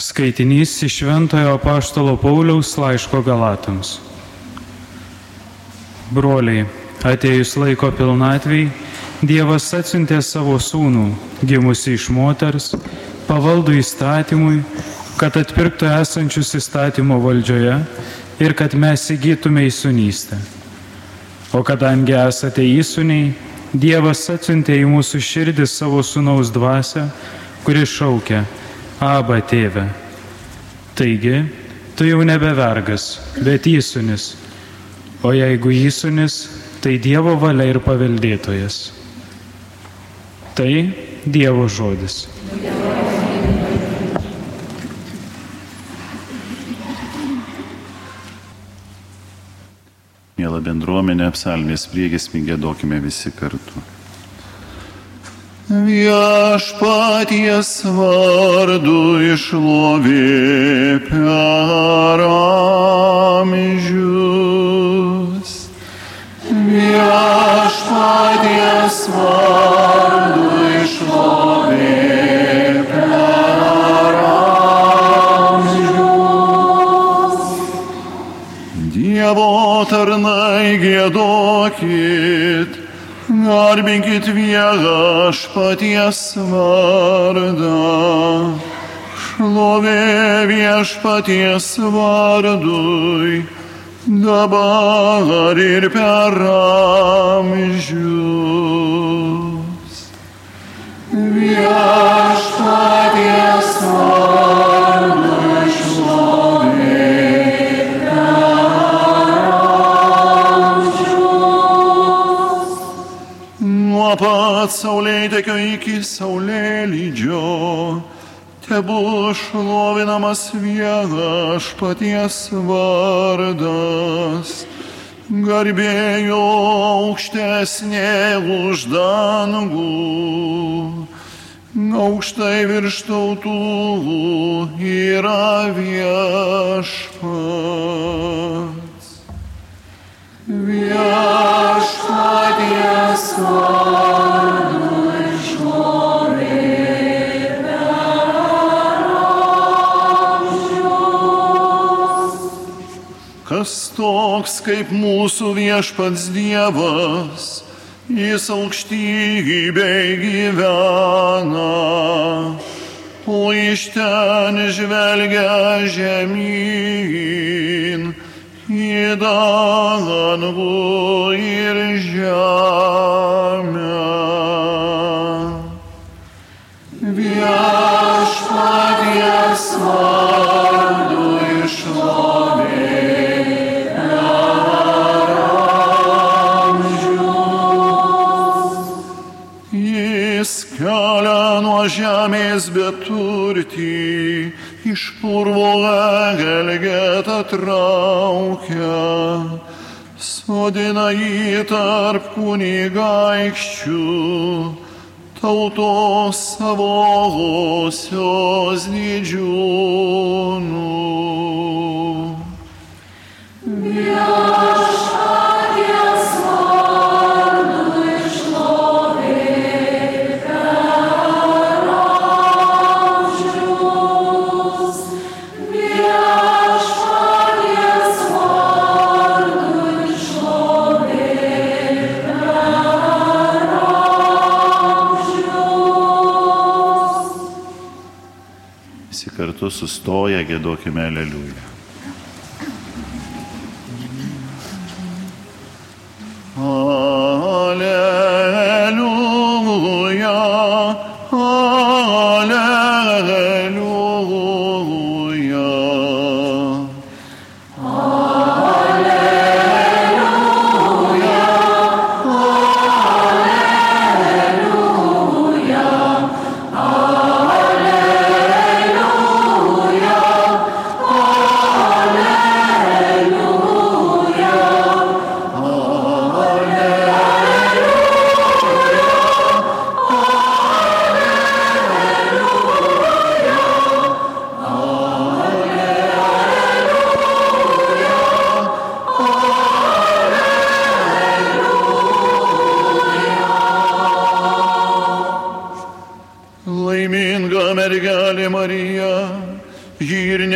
Skaitinys iš Šventojo Paštalo Pauliaus laiško Galatams. Broliai, atėjus laiko pilnatviai, Dievas atsiuntė savo sūnų, gimusi iš moters, pavaldų įstatymui, kad atpirktų esančius įstatymo valdžioje ir kad mes įgytume įsunystę. O kadangi esate įsuniai, Dievas atsiuntė į mūsų širdį savo sūnaus dvasę, kuri šaukia Aba tėve. Taigi, tu jau nebe vergas, bet įsunis. O jeigu įsunis, tai Dievo valia ir paveldėtojas. Tai Dievo žodis. Mėla bendruomenė, psalmės priegesmį gėdokime visi kartu. Viešpaties vardu išlovė per amžius. Viešpaties vardu išlovė. Dievo tarnai gėdokit Garbinkit viešpaties vardą, šlovė viešpaties vardui, dabar ir per amžius. Viešpaties vardui Nuo pat saulėtekio iki saulėlydžio, tebu šlovinamas viešpaties vardas, garbėjo aukštesnė už dangų, aukštai virš tautų yra vardui šlovė Kas toks kaip mūsų viešpats Dievas, jis aukštybei gyvena, o iš ten žvelgia žemyn. Į dangų ir žemę. Žemės beturtį, iš purvo elgetą traukia, sodina jį tarp kunigaikščių, tautos savosios didžiūnų. Visi sustoję gėdokime aleliują.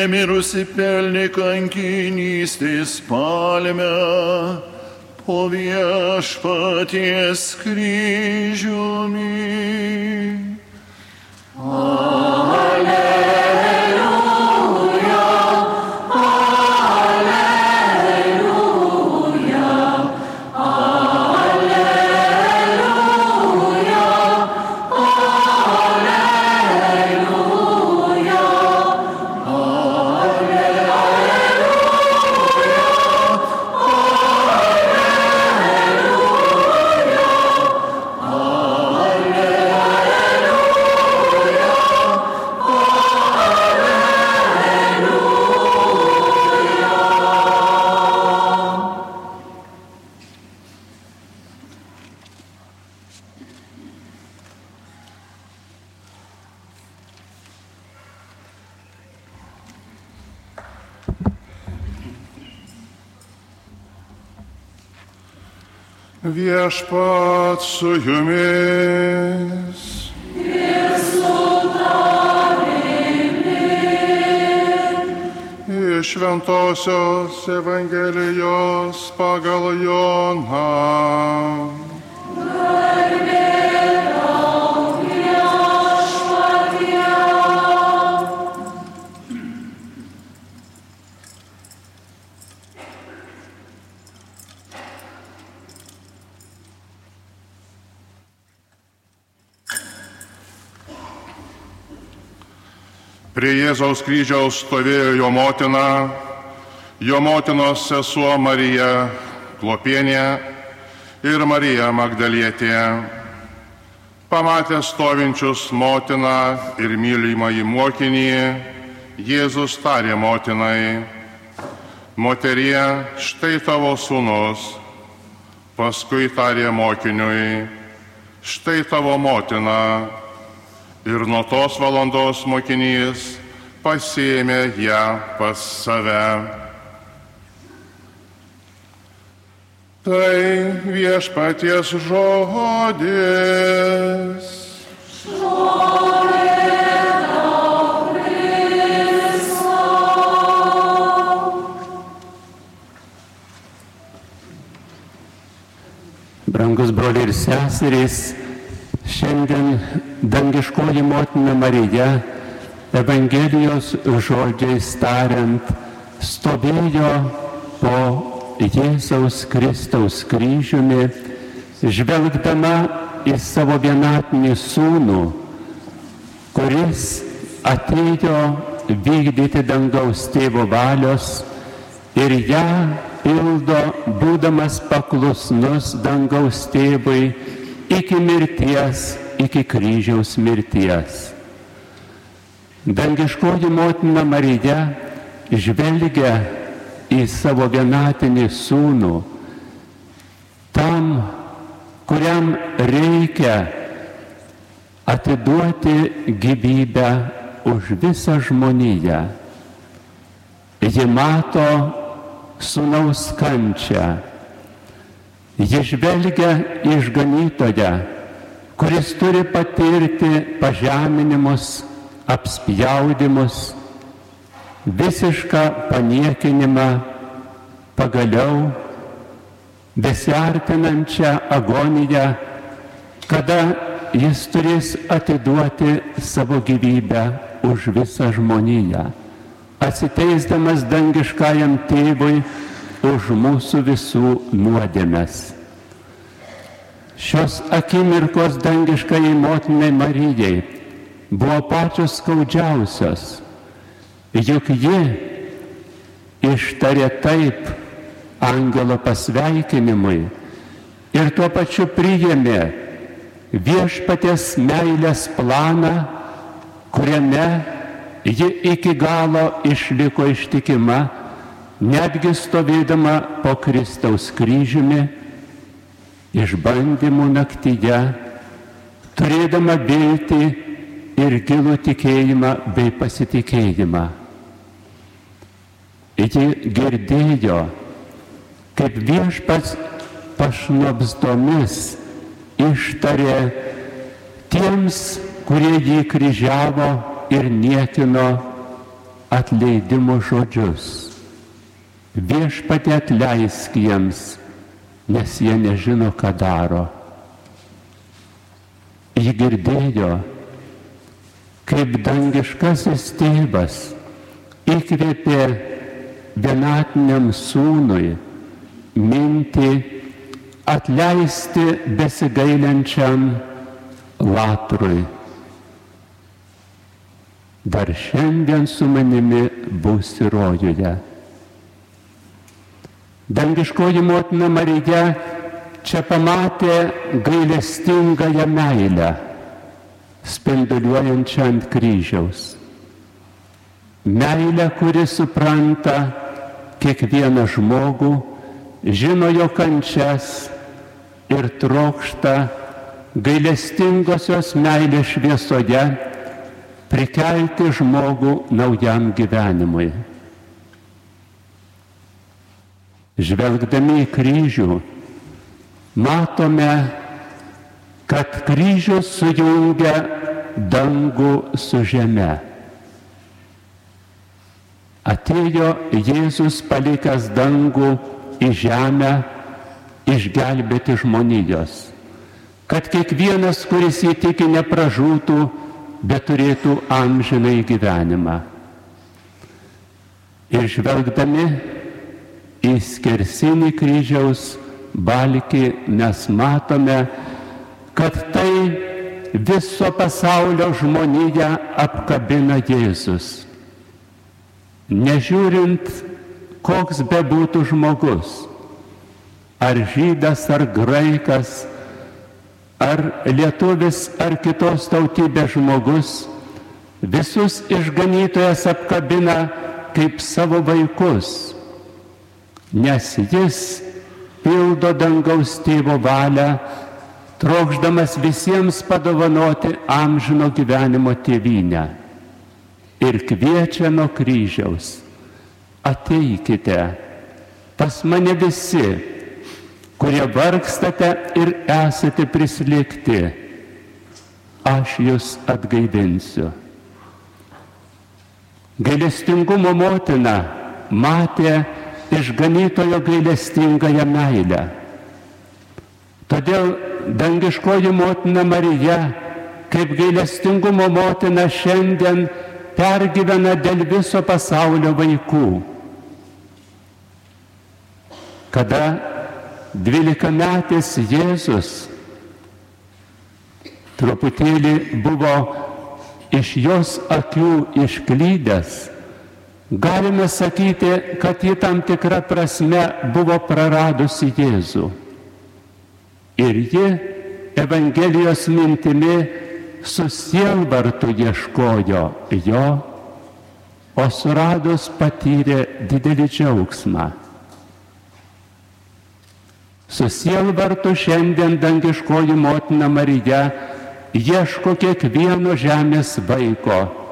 Nemirusi pelnė kankinystės palmę po viešpaties kryžiumi. Viešpat su jumis. Iš Šventojios Evangelijos pagal Joną. Prie Jėzaus kryžiaus stovėjo jo motina, jo motinos sesuo Marija Klopienė ir Marija Magdalietė. Pamatęs stovinčius motiną ir mylimąjį mokinį, Jėzus tarė motinai, moterie, štai tavo sūnus, paskui tarė mokiniui, štai tavo motina Ir nuo tos valandos mokinys pasėmė ją pas save. Tai viešpaties žodis. Brangus broliai ir seserys, šiandien dangiškoji motina Marija, Evangelijos žodžiais tariant, stovėjo po Jėzaus Kristaus kryžiumi, žvelgdama į savo vienatinį sūnų, kuris atėjo vykdyti dangaus tėvo valios ir ją pildo, būdamas paklusnus dangaus tėvui iki mirties, iki kryžiaus mirties. Dangiškoji motina Marija žvelgia į savo vienatinį sūnų, tam, kuriam reikia atiduoti gyvybę už visą žmoniją. Ji mato sūnaus kančią. Ji žvelgia išganytoją, kuris turi patirti pažeminimus, apspjaudimus, visišką paniekinimą, pagaliau besiartinančią agoniją, kada jis turės atiduoti savo gyvybę už visą žmoniją, atsiteisdamas dangiškajam tėvui už mūsų visų nuodėmes. Šios akimirkos dangiškai motinai Marijai buvo pačios skaudžiausios, juk ji ištarė taip angelo pasveikinimui ir tuo pačiu priėmė viešpatės meilės planą, kuriame ji iki galo išliko ištikima, netgi stovėdama po Kristaus kryžiumi, išbandymų naktyje, turėdama viltį ir gilų tikėjimą bei pasitikėjimą. Ji girdėjo, kaip viešpats pašnopsdomis ištarė tiems, kurie jį kryžiavo ir niekino, atleidimo žodžius. Viešpatė atleisk jiems, nes jie nežino, ką daro. Ji girdėjo, kaip dangiškasis tėvas įkvėpė vienatiniam sūnui mintį atleisti besigailiančiam latrui. Dar šiandien su manimi būsi rojuje. Dangiškoji motina Marija čia pamatė gailestingąją meilę, spinduliuojančią ant kryžiaus. Meilę, kuri supranta kiekvieną žmogų, žino jo kančias ir trokšta gailestingosios meilės šviesoje prikelti žmogų naujam gyvenimui. Žvelgdami į kryžių, matome, kad kryžius sujungia dangų su žeme. Atėjo Jėzus palikęs dangų į žemę išgelbėti žmonijos, kad kiekvienas, kuris įtiki, nepražūtų, bet turėtų amžinai gyvenimą. Ir žvelgdami į skersinį kryžiaus balkį mes matome, kad tai viso pasaulio žmoniją apkabina Jėzus. Nežiūrint, koks bebūtų žmogus, ar žydas, ar graikas, ar lietuvis, ar kitos tautybės žmogus, visus išganytojas apkabina kaip savo vaikus nes jis pildo dangaus tėvo valią, trokšdamas visiems padovanoti amžino gyvenimo tėvynę. Ir kviečia nuo kryžiaus. Ateikite pas mane visi, kurie vargstate ir esate prislėgti. Aš jūs atgaivinsiu. Gailestingumo motina matė, išganytojo gailestingąją meilę. Todėl dangiškoji motina Marija, kaip gailestingumo motina šiandien pergyvena dėl viso pasaulio vaikų. Kada dvylikametis Jėzus truputėlį buvo iš jos akių išklydęs, Galime sakyti, kad ji tam tikrą prasme buvo praradusi Jėzų. Ir ji Evangelijos mintimi susielvartų ieškojo jo, o suradus patyrė didelį džiaugsmą. Susielvartų šiandien dangiškoji motina Marija ieško kiekvieno žemės vaiko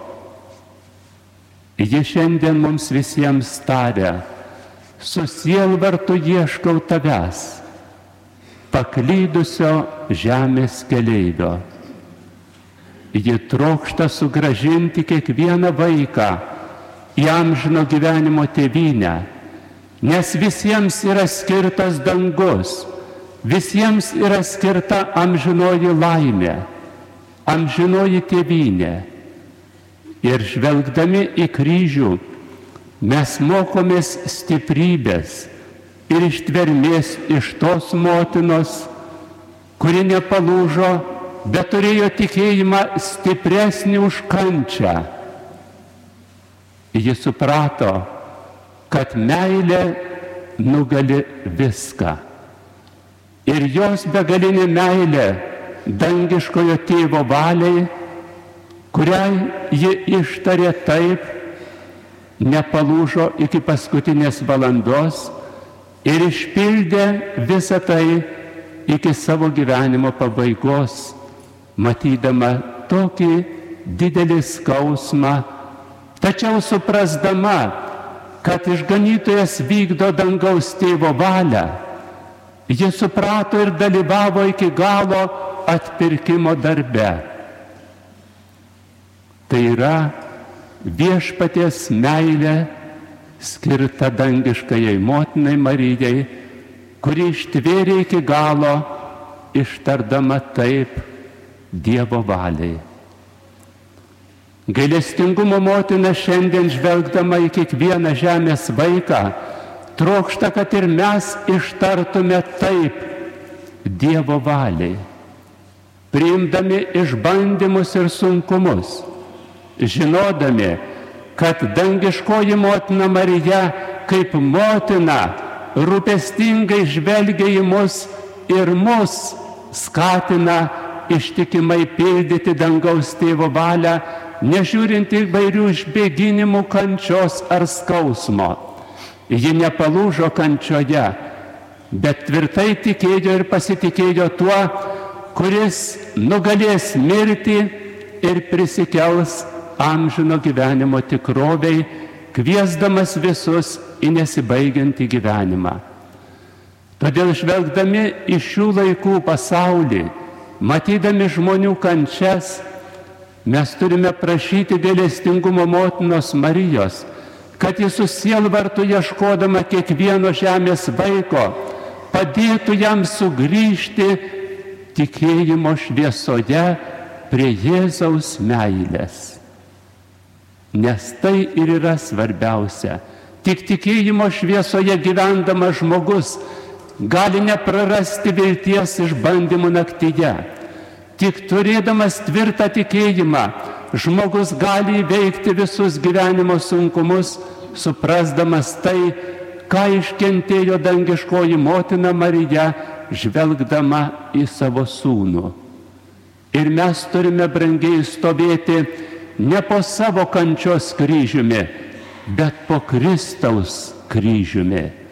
Ji šiandien mums visiems taria, susielvartu ieškau tavęs, paklydusio žemės keleivio. Ji trokšta sugražinti kiekvieną vaiką į amžino gyvenimo tėvynę, nes visiems yra skirtas dangus, visiems yra skirta amžinoji laimė, amžinoji tėvynė. Ir žvelgdami į kryžių mes mokomės stiprybės ir ištvermės iš tos motinos, kuri nepalūžo, bet turėjo tikėjimą stipresnį už kančią. Ji suprato, kad meilė nugali viską. Ir jos begalinė meilė dangiškojo tėvo valiai kuriai ji ištarė taip, nepalūžo iki paskutinės valandos ir išpildė visą tai iki savo gyvenimo pabaigos, matydama tokį didelį skausmą, tačiau suprasdama, kad išganytojas vykdo dangaus tėvo valią, ji suprato ir dalyvavo iki galo atpirkimo darbe. Tai yra viešpaties meilę skirtą dangiškajai motinai Marijai, kuri ištvėrė iki galo, ištardama taip Dievo valiai. Gailestingumo motina šiandien žvelgdama į kiekvieną žemės vaiką, trokšta, kad ir mes ištartume taip Dievo valiai, priimdami išbandymus ir sunkumus, žinodami, kad dangiškoji motina Marija kaip motina rūpestingai žvelgia į mus ir mus skatina ištikimai pildyti dangaus tėvo valią, nežiūrint įvairių išbėginimų kančios ar skausmo. Ji nepalūžo kančioje, bet tvirtai tikėjo ir pasitikėjo tuo, kuris nugalės mirti ir prisikels amžino gyvenimo tikroviai, kviesdamas visus į nesibaigiantį gyvenimą. Todėl žvelgdami į šių laikų pasaulį, matydami žmonių kančias, mes turime prašyti gailestingumo motinos Marijos, kad jis susielvartų ieškodama kiekvieno žemės vaiko, padėtų jam sugrįžti tikėjimo šviesoje prie Jėzaus meilės. Nes tai ir yra svarbiausia. Tik tikėjimo šviesoje gyvendamas žmogus gali neprarasti vilties išbandymų naktyje. Tik turėdamas tvirtą tikėjimą, žmogus gali įveikti visus gyvenimo sunkumus, suprasdamas tai, ką iškentėjo dangiškoji motina Marija, žvelgdama į savo sūnų. Ir mes turime brangiai stovėti ne po savo kančios kryžiumi, bet po Kristaus kryžiumi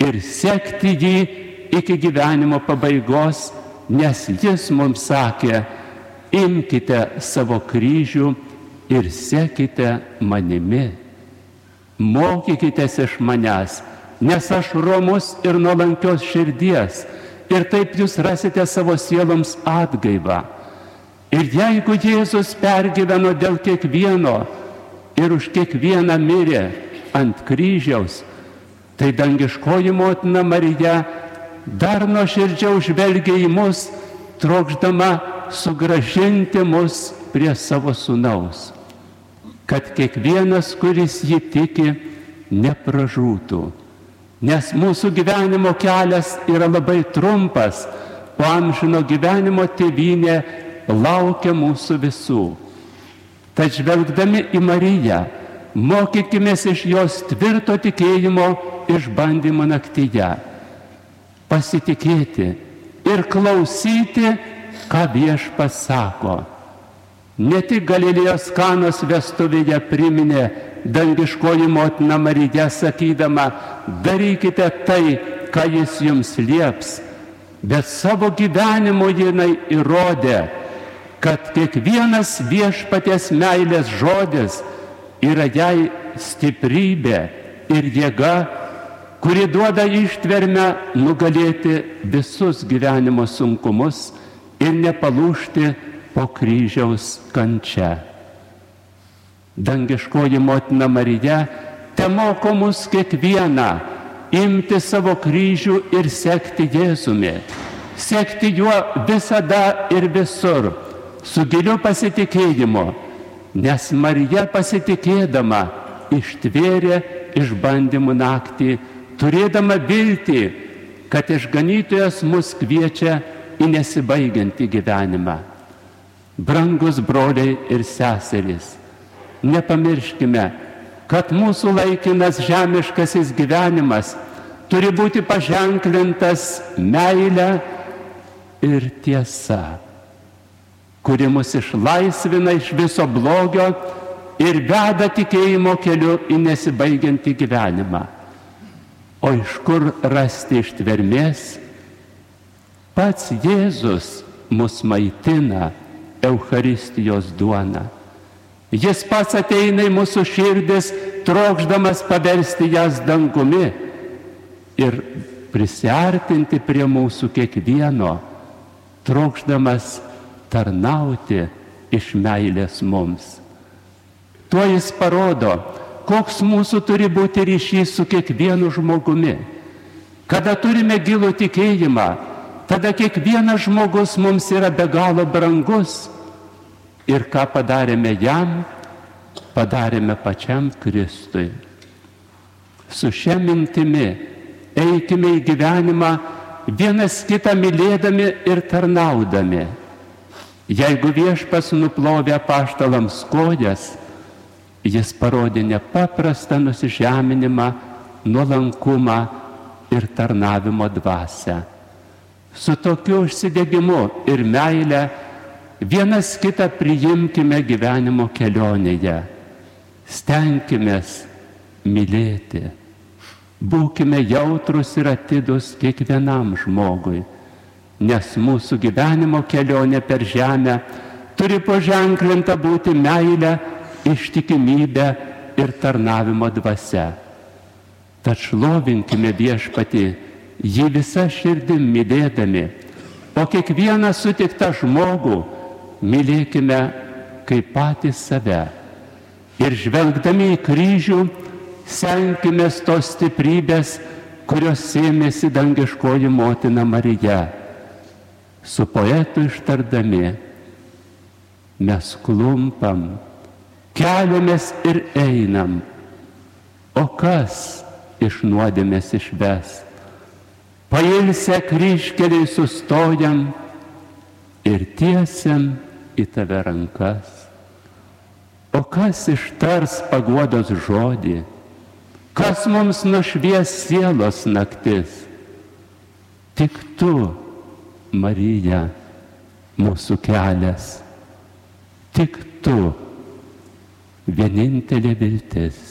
ir sekti jį iki gyvenimo pabaigos, nes jis mums sakė, imkite savo kryžių ir sekite manimi. Mokykitės iš manęs, nes aš romus ir nuolankios širdies ir taip jūs rasite savo sieloms atgaivą. Ir jeigu Jėzus pergyveno dėl kiekvieno ir už kiekvieną mirė ant kryžiaus, tai dangiškoji motina Marija dar nuo širdžiau žvelgia į mus, trokšdama sugražinti mus prie savo sunaus, kad kiekvienas, kuris jį tiki, nepražūtų. Nes mūsų gyvenimo kelias yra labai trumpas, o amžino gyvenimo tėvynė laukia mūsų visų. Tad žvelgdami į Mariją, mokykime iš jos tvirto tikėjimo išbandymo naktyje. Pasitikėti ir klausyti, ką viešpas sako. Ne tik Galilėjos kanos vestuvėje priminė dangiškoji motina Marija sakydama, darykite tai, ką jis jums lieps, bet savo gyvenimu jinai įrodė, kad kiekvienas viešpaties meilės žodis yra jai stiprybė ir jėga, kuri duoda ištvermę nugalėti visus gyvenimo sunkumus ir nepalūšti po kryžiaus kančia. Dangiškoji motina Marija te moko mus kiekvieną imti savo kryžių ir sekti Jėzumi, sekti juo visada ir visur su giliu pasitikėjimu, nes Marija pasitikėdama ištvėrė išbandymų naktį, turėdama viltį, kad išganytojas mus kviečia į nesibaigiantį gyvenimą. Brangus broliai ir seserys, nepamirškime, kad mūsų laikinas žemiškasis gyvenimas turi būti paženklintas meilę ir tiesa kuri mus išlaisvina iš viso blogio ir veda tikėjimo keliu į nesibaigiantį gyvenimą. O iš kur rasti ištvermės? Pats Jėzus mus maitina Eucharistijos duona. Jis pats ateina į mūsų širdis, trokšdamas paversti jas dangumi ir prisartinti prie mūsų kiekvieno, trokšdamas tarnauti iš meilės mums. Tuo jis parodo, koks mūsų turi būti ryšys su kiekvienu žmogumi. Kada turime gilų tikėjimą, tada kiekvienas žmogus mums yra be galo brangus. Ir ką padarėme jam, padarėme pačiam Kristui. Su šia mintimi eikime į gyvenimą vienas kitą mylėdami ir tarnaudami. Jeigu viešpas nuplovė paštalams kojas, jis parodė nepaprastą nusižeminimą, nuolankumą ir tarnavimo dvasę. Su tokiu užsidegimu ir meile vienas kitą priimkime gyvenimo kelionėje. Stenkime mylėti. Būkime jautrus ir atidus kiekvienam žmogui, nes mūsų gyvenimo kelionė per žemę turi paženklinta būti meilę, ištikimybę ir tarnavimo dvasia. Tad šlovinkime viešpatį jį visą širdim mylėdami, o kiekvieną sutiktą žmogų mylėkime kaip patį save. Ir žvelgdami į kryžių, senkime tos stiprybės, kurios sėmėsi dangiškoji motina Marija. Su poetu ištardami mes klumpam, keliamės ir einam. O kas iš nuodėmės išves? Pailsę kryškeliai sustojam ir tiesiam į tave rankas. O kas ištars paguodos žodį? Kas mums nušvies sielos naktis? Tik tu, Marija, mūsų kelias. Tik tu, vienintelė viltis.